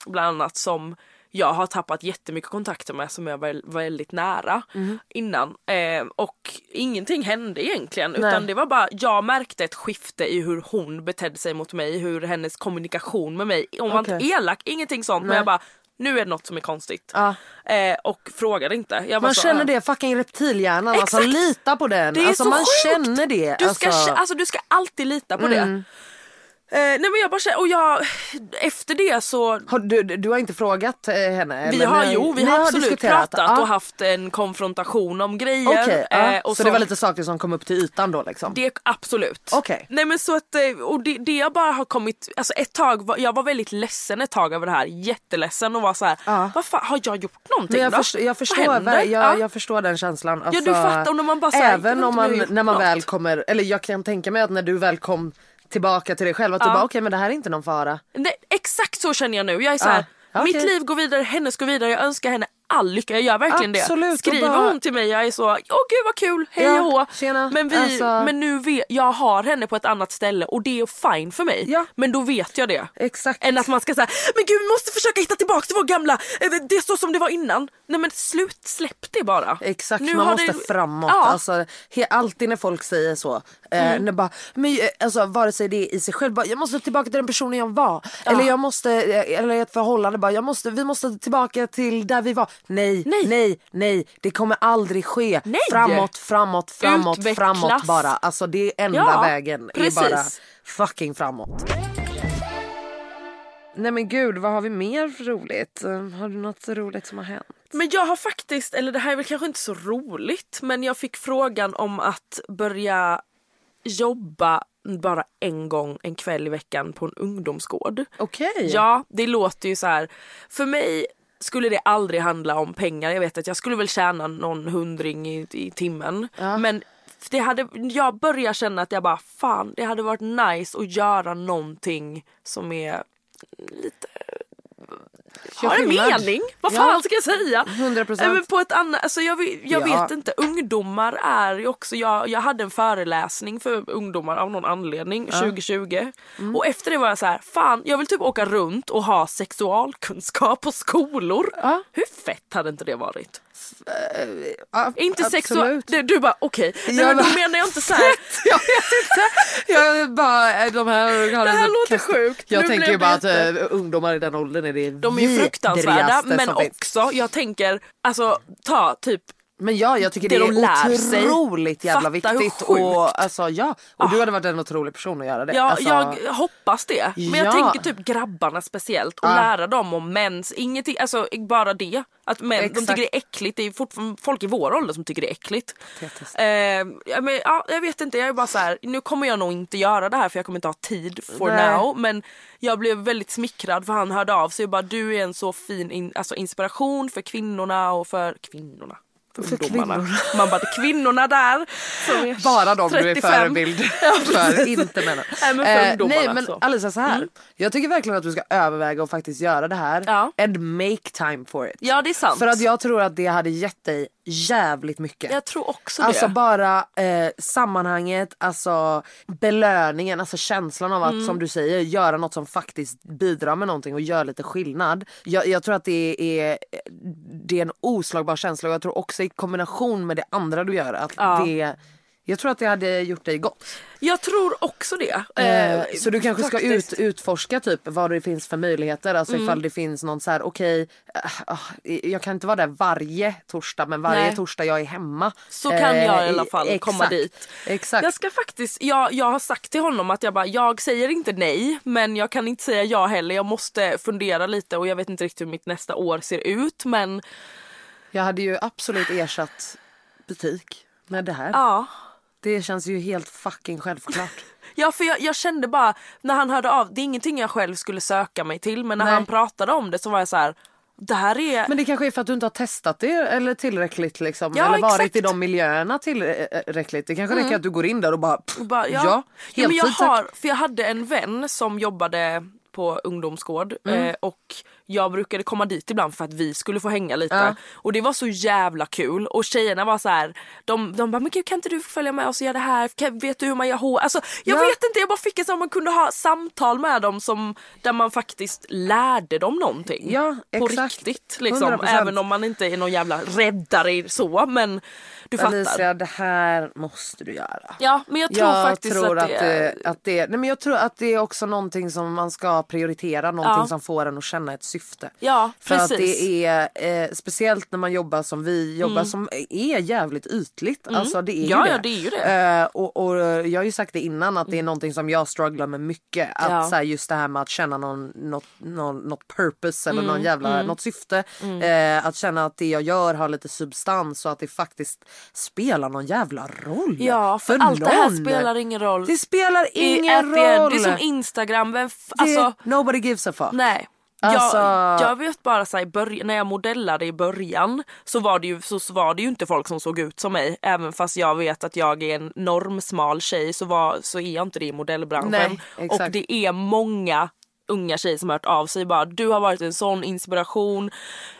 bland annat som jag har tappat jättemycket kontakter med som jag var väldigt nära Mm. innan. Eh, och ingenting hände egentligen utan det var bara, jag märkte ett skifte i hur hon betedde sig mot mig, hur hennes kommunikation med mig, hon var inte Okej. elak, ingenting sånt men Nej. jag bara nu är det något som är konstigt. Ja. Eh, och frågade inte. Man så, känner äh, det, fucking reptilhjärnan. Alltså lita på den. Det är alltså, så man sjukt. känner det. Du ska, alltså. alltså, du ska alltid lita på Mm. det. Eh, nej men jag bara känner, och jag, efter det så Har du, du har inte frågat eh, henne? vi eller? har, jo, vi har absolut pratat Ja. och haft en konfrontation om grejer. Okej, ja. eh, och så det var lite saker som kom upp till ytan då liksom? Det absolut. Okej. Nej men så att, eh, och det, det jag bara har kommit, alltså ett tag, jag var väldigt ledsen ett tag över det här, jätteledsen och var så här, Ja. vad fan har jag gjort någonting Men jag, då? förstår, jag, förstår, ver- jag, Ja. jag förstår den känslan. du fattar, och när man bara så här, även om man, när man något. väl kommer, eller jag kan tänka mig att när du väl kom tillbaka till dig själv att du bara okej men det här är inte någon fara. Nej, exakt så känner jag nu. Jag är så här, mitt okej. liv går vidare, hennes går vidare. Jag önskar henne all lycka. Jag gör verkligen Absolut, det. Skriver bara- hon till mig, jag är så, åh gud vad kul, hej Ja, och tjena. Men, vi, Alltså- men nu vet jag har henne på ett annat ställe och det är fine för mig. Ja. Men då vet jag det. Exakt. Än att man ska säga, men gud vi måste försöka hitta tillbaka till vår gamla, eh, det är så som det var innan. Nej men slut, släpp det bara. Exakt, Nu man måste det- framåt. Ja. Alltså, alltid när folk säger så. Eh, när bara, men, eh, alltså, vare sig det är i sig själv, bara, jag måste tillbaka till den personen jag var. Eller jag måste, eller i ett förhållande, bara, jag måste, vi måste tillbaka till där vi var. Nej, Nej. nej, nej, det kommer aldrig ske. Nej. Framåt, framåt, framåt, Utvecklas. framåt bara. Alltså det är enda Ja, vägen. precis. är bara fucking framåt. Nej men gud, vad har vi mer för roligt? Har du något roligt som har hänt? Men jag har faktiskt, eller det här är väl kanske inte så roligt, men jag fick frågan om att börja jobba bara en gång en kväll i veckan på en ungdomsgård. Okej. Ja, det låter ju så här. För mig skulle det aldrig handla om pengar. Jag vet att jag skulle väl tjäna någon hundring i, i timmen. Men det hade, jag börjar känna att jag bara fan det hade varit nice att göra någonting som är lite Gör har en mening. Vad Ja. fan ska jag säga? 100%. Eh, Men på ett annat, alltså jag, vet- jag Ja. vet inte, ungdomar är ju också, jag, jag hade en föreläsning för ungdomar av någon anledning 2020 Mm. och efter det var jag så här, fan jag vill typ åka runt och ha sexualkunskap på skolor. Ja. Hur fett hade inte det varit? Ja, Inte sexual... absolut. Du, bara okej, Nej, Jag men då menar jag inte så här. Jag vet inte. Jag bara, eh, de här, Det här låter sjukt. Jag Nu tänker ju bara att eh, ungdomar i den åldern är det De är fruktansvärda men också jag tänker alltså ta typ Men ja, jag tycker Det det, de är sig. otroligt jävla Fatta viktigt. Och, alltså, ja. och du hade varit en otrolig person att göra det. Ja, alltså, jag hoppas det. Men jag Ja. tänker typ grabbarna speciellt och Ja. lära dem om mens, ingenting, alltså bara det. Att män, de tycker det är äckligt, det är fortfarande folk i vår ålder som tycker det är äckligt. Eh, men, ja, jag vet inte, jag är bara så här, nu kommer jag nog inte göra det här för jag kommer inte ha tid for Nej. now. Men jag blev väldigt smickrad för han hörde av sig och bara du är en så fin in, alltså, inspiration för kvinnorna och för kvinnorna. För, ungdomarna. kvinnorna. Man bara, kvinnorna där. Bara de du är 35. förebild för, inte männen. Nej, men för ungdomarna, nej men så. Alicia så här. Jag tycker verkligen att du ska överväga och faktiskt göra det här. Ja. And make time for it. Ja det är sant. För att jag tror att det hade gett dig jävligt mycket. Jag tror också det. Alltså bara eh, sammanhanget, alltså belöningen, alltså känslan av att Mm. som du säger göra något som faktiskt bidrar med någonting och gör lite skillnad. Jag, jag tror att det är, det är en oslagbar känsla och jag tror också i kombination med det andra du gör att Ja. det jag tror att det hade gjort dig gott. Jag tror också det. Eh, Eh, så du kanske ska ut, faktiskt. utforska typ vad det finns för möjligheter. Alltså Mm. ifall det finns någon så här okej, eh, ah, jag kan inte vara där varje torsdag men varje Nej. torsdag jag är hemma. Så kan jag i Eh, alla fall exakt, komma dit. Exakt. Jag ska faktiskt, jag, jag har sagt till honom att jag bara, jag säger inte nej men jag kan inte säga ja heller. Jag måste fundera lite och jag vet inte riktigt hur mitt nästa år ser ut men Jag hade ju absolut ersatt butik med det här. ja. Det känns ju helt fucking självklart. Ja för jag, jag kände bara när han hörde av, det är ingenting jag själv skulle söka mig till men när Nej. han pratade om det så var jag så här. Det här är... Men det kanske är för att du inte har testat det eller tillräckligt liksom. Ja, eller varit exakt. i de miljöerna tillräckligt. Det kanske Mm. räcker att du går in där och bara, pff, Och bara, ja, ja. ja, men jag har, för jag hade en vän som jobbade på ungdomsgård Mm. eh, och jag brukade komma dit ibland för att vi skulle få hänga lite. Ja. Och det var så jävla kul och tjejerna var så här, de, de bara men gud kan inte du följa med oss och göra det här? Kan, vet du hur man gör hår? Alltså jag Ja. vet inte, jag bara fick en sån man kunde ha samtal med dem som där man faktiskt lärde dem någonting. Ja, På riktigt liksom. 100%. Även om man inte är någon jävla räddare så men du fattar. Alicia, det här måste du göra. Ja men jag tror jag faktiskt tror att det, är... att det, nej men jag tror att det är också någonting som man ska prioritera, någonting Ja. som får en att känna ett syfte. Ja, För att precis. det är, eh, speciellt när man jobbar som vi jobbar som är jävligt ytligt. Alltså det är Mm. Ja, ju ja, det. det är ju det. Eh, och, och jag har ju sagt det innan att det är någonting som jag strugglar med mycket. Att Ja. så här, just det här med att känna någon, något, någon, något purpose eller Mm, någon jävla, något syfte. Eh, att känna att det jag gör har lite substans och att det faktiskt spelar någon jävla roll. Ja, för, allt det här någon. spelar ingen roll. Det spelar I- ingen end, roll. Det är som Instagram, vem alltså nobody gives a fuck. nej. Alltså- Jag, jag vet bara så här, i när jag modellade i början så var, det ju, så, så var det ju inte folk som såg ut som mig. Även fast jag vet att jag är en normsmal tjej så, var, så är jag inte det i modellbranschen. Nej, och det är många unga tjejer som har hört av sig bara du har varit en sån inspiration.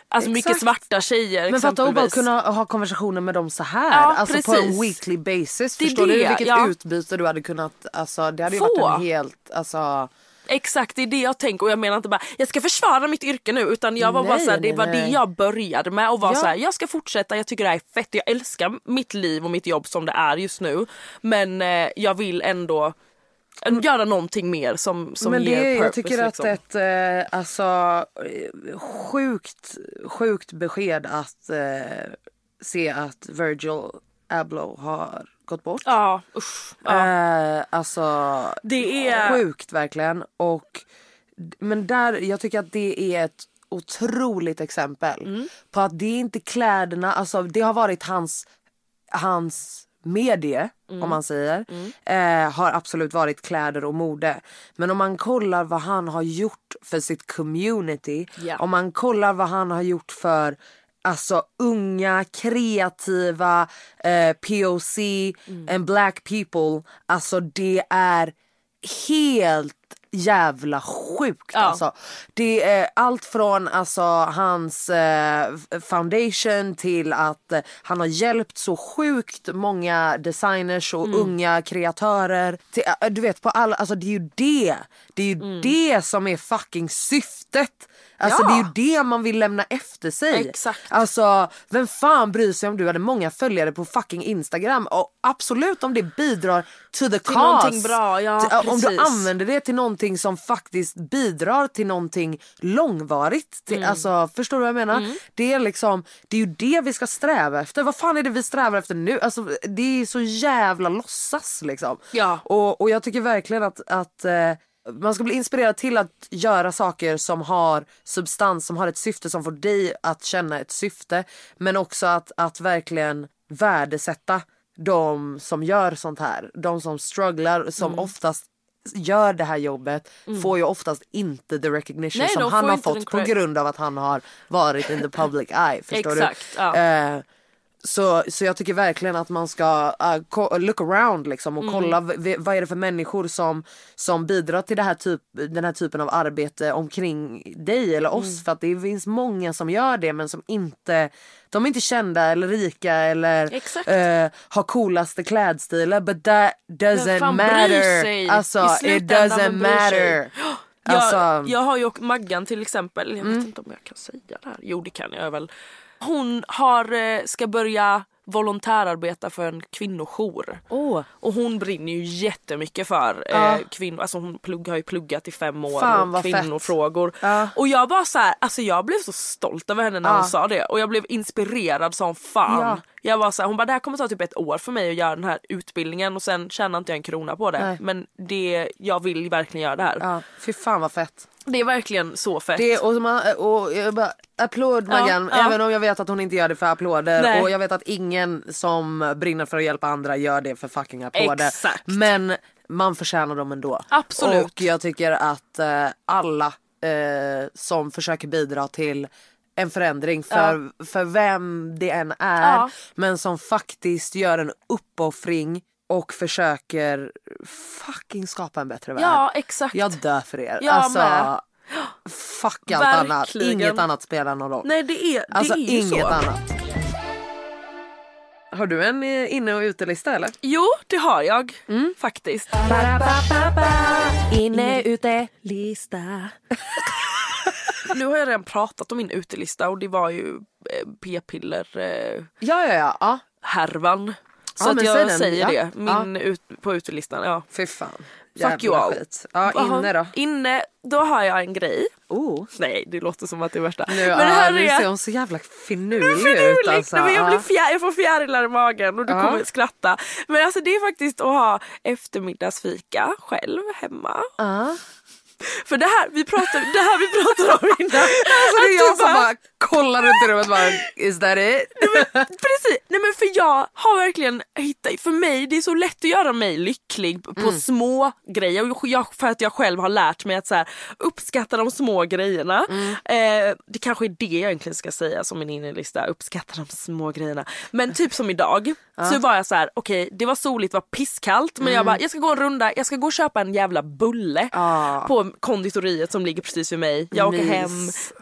Alltså mycket Exakt. svarta tjejer Men fatta att bara kunna ha konversationer med dem så här. Ja, alltså på en precis. weekly basis. Det Förstår det, du vilket ja. utbyte du hade kunnat, alltså det hade ju Få. varit en helt, alltså Exakt det är det jag tänker och jag menar inte bara jag ska försvara mitt yrke nu utan jag var bara Nej, såhär, det var nej. det jag började med och var Ja. såhär jag ska fortsätta, jag tycker det här är fett, jag älskar mitt liv och mitt jobb som det är just nu men eh, jag vill ändå göra någonting mer som, som Men ger det, purpose. jag tycker att liksom. ett eh, alltså, eh, sjukt, sjukt besked att eh, se att Virgil Abloh har gått bort. Ja, usch. Ja. Eh, alltså Det är- sjukt verkligen. Och, men där, jag tycker att det är ett otroligt exempel Mm. på att det är inte kläderna, alltså det har varit hans, hans medie Mm. om man säger. Eh, har absolut varit kläder och mode. Men om man kollar vad han har gjort för sitt community. Ja. Om man kollar vad han har gjort för Alltså unga, kreativa, eh, POC Mm. and black people. Alltså det är helt jävla sjukt Ja. alltså. Det är allt från alltså hans eh, foundation till att eh, han har hjälpt så sjukt många designers och Mm. unga kreatörer. Till, eh, du vet på alla, alltså det är ju det. Det är ju Mm. det som är fucking syftet. Alltså Ja. det är ju det man vill lämna efter sig. Exakt. Alltså vem fan bryr sig om du hade många följare på fucking Instagram och absolut om det bidrar to the cause. någonting bra, ja, Till- Om du använder det till någonting som faktiskt bidrar till någonting långvarigt. Till, Mm. Alltså förstår du vad jag menar? Det är liksom, det är ju det vi ska sträva efter. Vad fan är det vi strävar efter nu? Alltså det är så jävla låtsas liksom. Ja. Och, och jag tycker verkligen att, att eh, man ska bli inspirerad till att göra saker som har substans, som har ett syfte, som får dig att känna ett syfte. Men också att, att verkligen värdesätta de som gör sånt här. De som strugglar, som Mm. oftast gör det här jobbet får ju oftast inte the recognition Nej, som han har fått på grund av att han har varit in the public eye. Förstår Exakt, du? ja. Eh, så, så jag tycker verkligen att man ska uh, look around liksom och Mm. kolla vad är det för människor som, som bidrar till det här typ, den här typen av arbete omkring dig eller oss. Mm. För att det finns många som gör det men som inte, de är inte kända eller rika eller eh, har coolaste klädstilar but that doesn't bryr sig? Alltså it doesn't matter. Jag, Alltså, Mm. jag har ju Maggan till exempel, jag vet inte om jag kan säga det här. Jo det kan jag väl. Hon har, eh, ska börja volontärarbeta för en kvinnojour. Åh. Och hon brinner ju jättemycket för eh, kvinnor, alltså hon plugg, har ju pluggat i fem år Fan, och kvinnofrågor. Ja. Och jag var så här, alltså jag blev så stolt över henne när hon sa det och jag blev inspirerad som fan. Ja. Jag var så här, hon bara det här kommer ta typ ett år för mig att göra den här utbildningen och sen tjänar inte jag en krona på det. Nej. Men det, jag vill verkligen göra det här. Ja, fy fan vad fett. Det är verkligen så fett. Det, och, man, och jag bara, applåd Maggan, ja. även om jag vet att hon inte gör det för applåder. Nej. Och jag vet att ingen som brinner för att hjälpa andra gör det för fucking applåder. Exakt. Men man förtjänar dem ändå. Absolut. Och jag tycker att eh, alla eh, som försöker bidra till en förändring för, för vem det än är. Ja. Men som faktiskt gör en uppoffring och försöker fucking skapa en bättre värld. Ja exakt. Jag dör för er. Jag alltså, med. fuck allt annat. Verkligen. Inget annat spelar någon roll. Nej det är, alltså det är ju inget så. annat. Har du en eh, inne och utelista eller? Jo det har jag Mm. faktiskt. Inne, ute. Lista. nu har jag redan pratat om min utelista och det var ju eh, p-piller eh, Ja, ja, ja. ja. härvan. Så Ja, att jag säger Ja. det min Ut, på utelistan. Ja. Fy fan. Fuck you Jävla all. skit. Ja, inne då. Inne, då har jag en grej. Oh. Nej det låter som att det är värsta. Nu, men ja, det här nu är... ser hon så jävla finurlig ut alltså. Nej, men jag, blir Ja. fjär, jag får fjärilar i magen och du Ja. kommer skratta. Men alltså det är faktiskt att ha eftermiddagsfika själv hemma. Ja. För det här vi pratar, det här vi pratar om innan. Alltså det är jag som bara kollar runt i rummet bara is that it? Precis, nej men för jag har verkligen hittat, för mig det är så lätt att göra mig lycklig på Mm. små grejer. Och jag, för att jag själv har lärt mig att så här, uppskatta de små grejerna. Mm. Eh, det kanske är det jag egentligen ska säga som min innerlista, uppskatta de små grejerna. Men typ som idag så var jag så här: okej det var soligt, det var pisskallt men jag bara jag ska gå en runda, jag ska gå och köpa en jävla bulle Mm. Ja. På konditoriet som ligger precis vid mig. Jag åker Mys.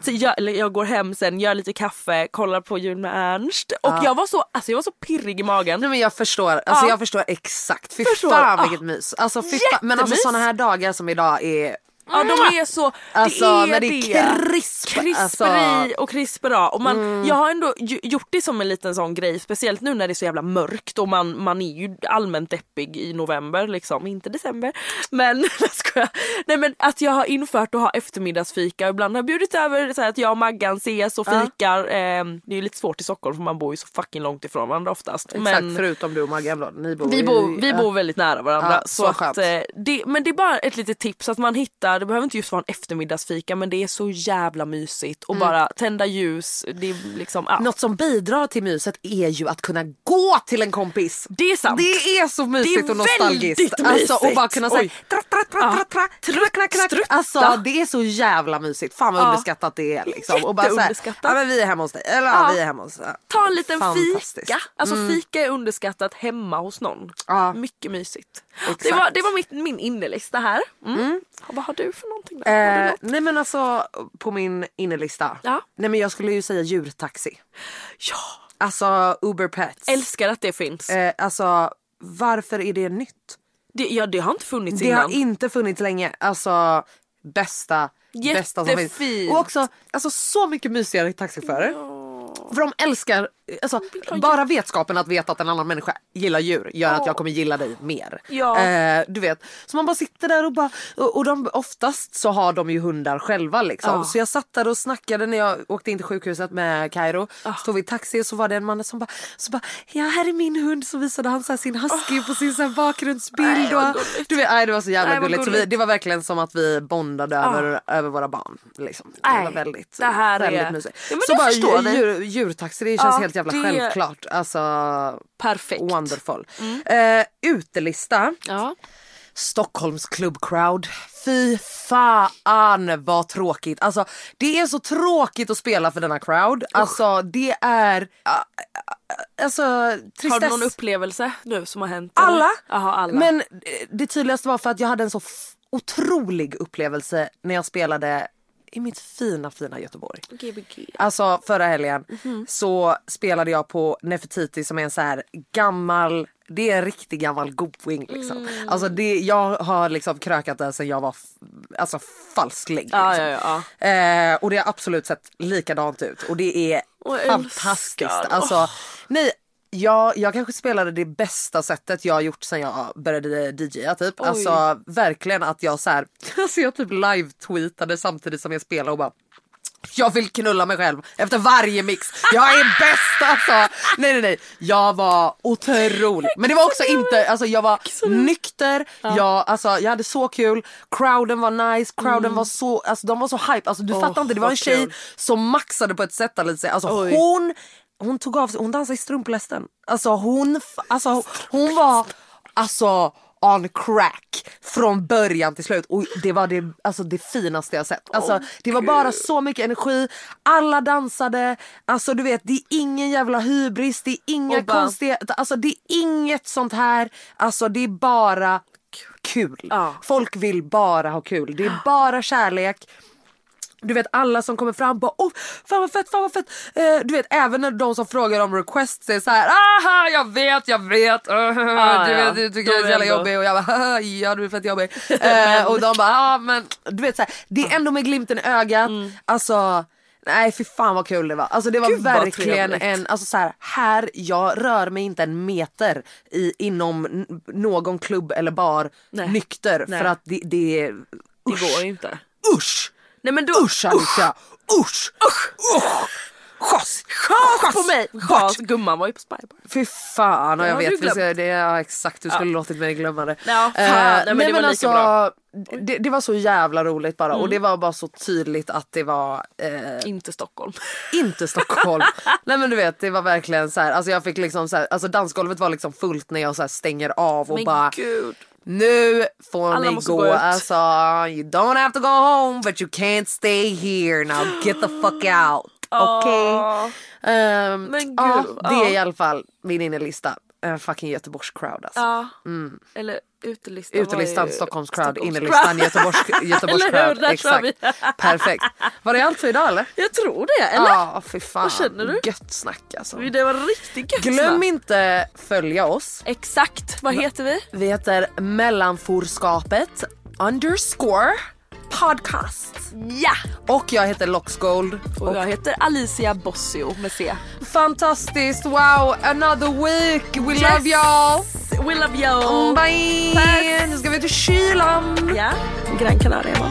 hem, jag, eller jag går hem sen, gör lite kaffe, kollar på Jul med Ernst och jag var så alltså jag var så pirrig i magen. Nej men jag förstår, alltså Ja. jag förstår exakt. Fy Förstår. fan Ah. vilket mys. Alltså. Men alltså såna här dagar som idag är Ja de är så, Alltså det är det är krisp. Krisperi Alltså, Mm. och krispera. Och man, Jag har ändå gjort det som en liten sån grej, speciellt nu när det är så jävla mörkt och man, man är ju allmänt deppig i november liksom, inte december. Men jag. Nej men att jag har infört att ha eftermiddagsfika ibland har jag bjudit över så att jag och Maggan ses och fikar. Eh, det är ju lite svårt i Stockholm för man bor ju så fucking långt ifrån varandra oftast. exakt, men, förutom du och Maggan då. Ni bor vi bor, vi bor väldigt nära varandra. Ja, så så att, eh, det, men det är bara ett litet tips att man hittar, det behöver inte just vara en eftermiddagsfika men det är så jävla mysigt och bara tända ljus. Det är liksom, ja. Mm. Något som bidrar till myset är ju att kunna gå till en kompis. Det är sant. Det är så mysigt är och nostalgiskt. väldigt Alltså, och mysigt. bara kunna säga tra, tra, tra, tra, tra, knack, knack, knack. strutta. Alltså det är så jävla mysigt. Fan vad Ja. underskattat det är liksom. Och bara så här, Jätteunderskattat. ja men vi är hemma hos dig. Eller ja, vi är hemma hos ja. Ta en liten fika. Alltså fika är underskattat hemma hos någon. Ja. Mycket mysigt. Exakt. Det var, det var mitt, min innelista här. Mm. Vad har du för någonting där? Eh, nej men alltså på min innerlista. Ja. Nej men jag skulle ju säga djurtaxi. Ja, Alltså Uber Pets. älskar att det finns. Eh, alltså varför är det nytt? Det, ja, det har inte funnits Det innan. har inte funnits länge. Alltså bästa, bästa som finns. Och också alltså, så mycket mysigare taxichaufförer. För de älskar, alltså, bara vetskapen att veta att en annan människa gillar djur gör att jag kommer gilla dig mer. Ja. Eh, du vet, så man bara sitter där och bara, och, och de, oftast så har de ju hundar själva liksom. Så jag satt där och snackade när jag åkte in till sjukhuset med Kairo. Ah. Stod vi i taxi och så var det en man som bara, så bara ja här är min hund. Så visade han så sin husky på sin så bakgrundsbild. Nej, och, du vet, nej, det var så jävla Nej, gulligt. Så vi, det var verkligen som att vi bondade över, över våra barn. Liksom. Det var väldigt, det här väldigt är- mysigt. Ja, så bara djur, djurtaxi det känns Ja, helt jävla det- självklart. Alltså Perfekt. wonderful. Eh, utelista. Ja. Stockholms Club Crowd. Fy fan vad tråkigt. Alltså det är så tråkigt att spela för denna crowd. Alltså det är... ah, ah, Alltså tristess. Har du någon upplevelse nu som har hänt? Alla. Jaha, alla. Men eh, det tydligaste var för att jag hade en så otrolig upplevelse när jag spelade i mitt fina fina Göteborg. Gbg. Alltså förra helgen Mhm. så spelade jag på Nefertiti som är en så här gammal det är en riktig gammal godwing liksom. Mm. Alltså det, jag har liksom krökat den sen jag var f- alltså falsklägg. Ja, liksom. ja, ja. Eh, och det har absolut sett likadant ut och det är jag fantastiskt. älskar. Alltså, nej, jag, jag kanske spelade det bästa sättet jag har gjort sen jag började DJa typ. Oj. Alltså verkligen att jag så här, alltså jag typ live-tweetade samtidigt som jag spelade och bara jag vill knulla mig själv efter varje mix. Jag är bäst alltså. Nej nej nej. Jag var otrolig. Men det var också inte, alltså jag var nykter. Jag, alltså, jag hade så kul. Crowden var nice. Crowden var så, alltså de var så hype. Alltså du Mm. Åh, fattar inte. Det var en tjej som maxade på ett sätt. Alltså Oj. hon, hon tog av sig, hon dansade i strumplästen. Alltså hon, alltså hon var, alltså on crack från början till slut och det var det, alltså det finaste jag sett. Alltså, det var bara så mycket energi, alla dansade, alltså du vet det är ingen jävla hybris, det är inga konstiga, alltså det är inget sånt här, alltså det är bara kul. Ja. Folk vill bara ha kul, det är bara kärlek. Du vet alla som kommer fram bara oh, fan vad fett, fan vad fett. Eh, du vet även när de som frågar om requests är så här aha jag vet, jag vet. Uh, Ah, du ja. vet du tycker De jag är så jävla ändå- jobbig och jag bara "Haha, ja du är fett jobbig. Eh, och de bara ja men du vet så här, det är ändå med glimten i ögat. Alltså Nej fy fan vad kul det var. Alltså det var Mm. Gud, verkligen en, alltså så här, här jag rör mig inte en meter i, inom någon klubb eller bar Nej. nykter Nej. för att det, det är Det går inte. Usch! Nej men då, Usch Alicia! Usch! Usch! Usch! Chas! Chas på mig! Chas, gumman var ju på Spybar. Fy fan, och jag vet glömt. det, ja, exakt du skulle låtit mig glömma det. Ja, fan. Eh, Nej, men det var lika alltså, bra. Det, det var så jävla roligt bara Mm. och det var bara så tydligt att det var eh, Inte Stockholm. inte Stockholm. Nej men du vet det var verkligen så här, alltså jag fick liksom så här, alltså dansgolvet var liksom fullt när jag så stänger av och Men bara gud. Nu får Alla ni gå, gå ut. alltså you don't have to go home but you can't stay here now get the fuck out. Okej? Åh. Ehm, Men gud, ja, det är i alla fall min innerlista. Uh, fucking Göteborgs crowd alltså. Ja. Eller utelistan Utelistan, ju Stockholms innerlistan, crowd. Göteborgs, Göteborgs Eller hur? crowd. Där kör vi. Exakt. Perfekt. Var det allt för idag eller? Jag tror det, eller? Ja, fy fan. Vad känner du? Gött snack alltså. Det var riktigt gött Glöm snack. inte följa oss. Exakt, vad heter vi? Vi heter mellanforskapet underscore podcast. Ja! Och jag heter Loxgold. Och jag heter Alicia Bossio med C. Fantastiskt, wow, another week. We love y'all. We love! Mm, Bye! Puss. Nu ska vi till kylan. Ja, Gran Canaria va?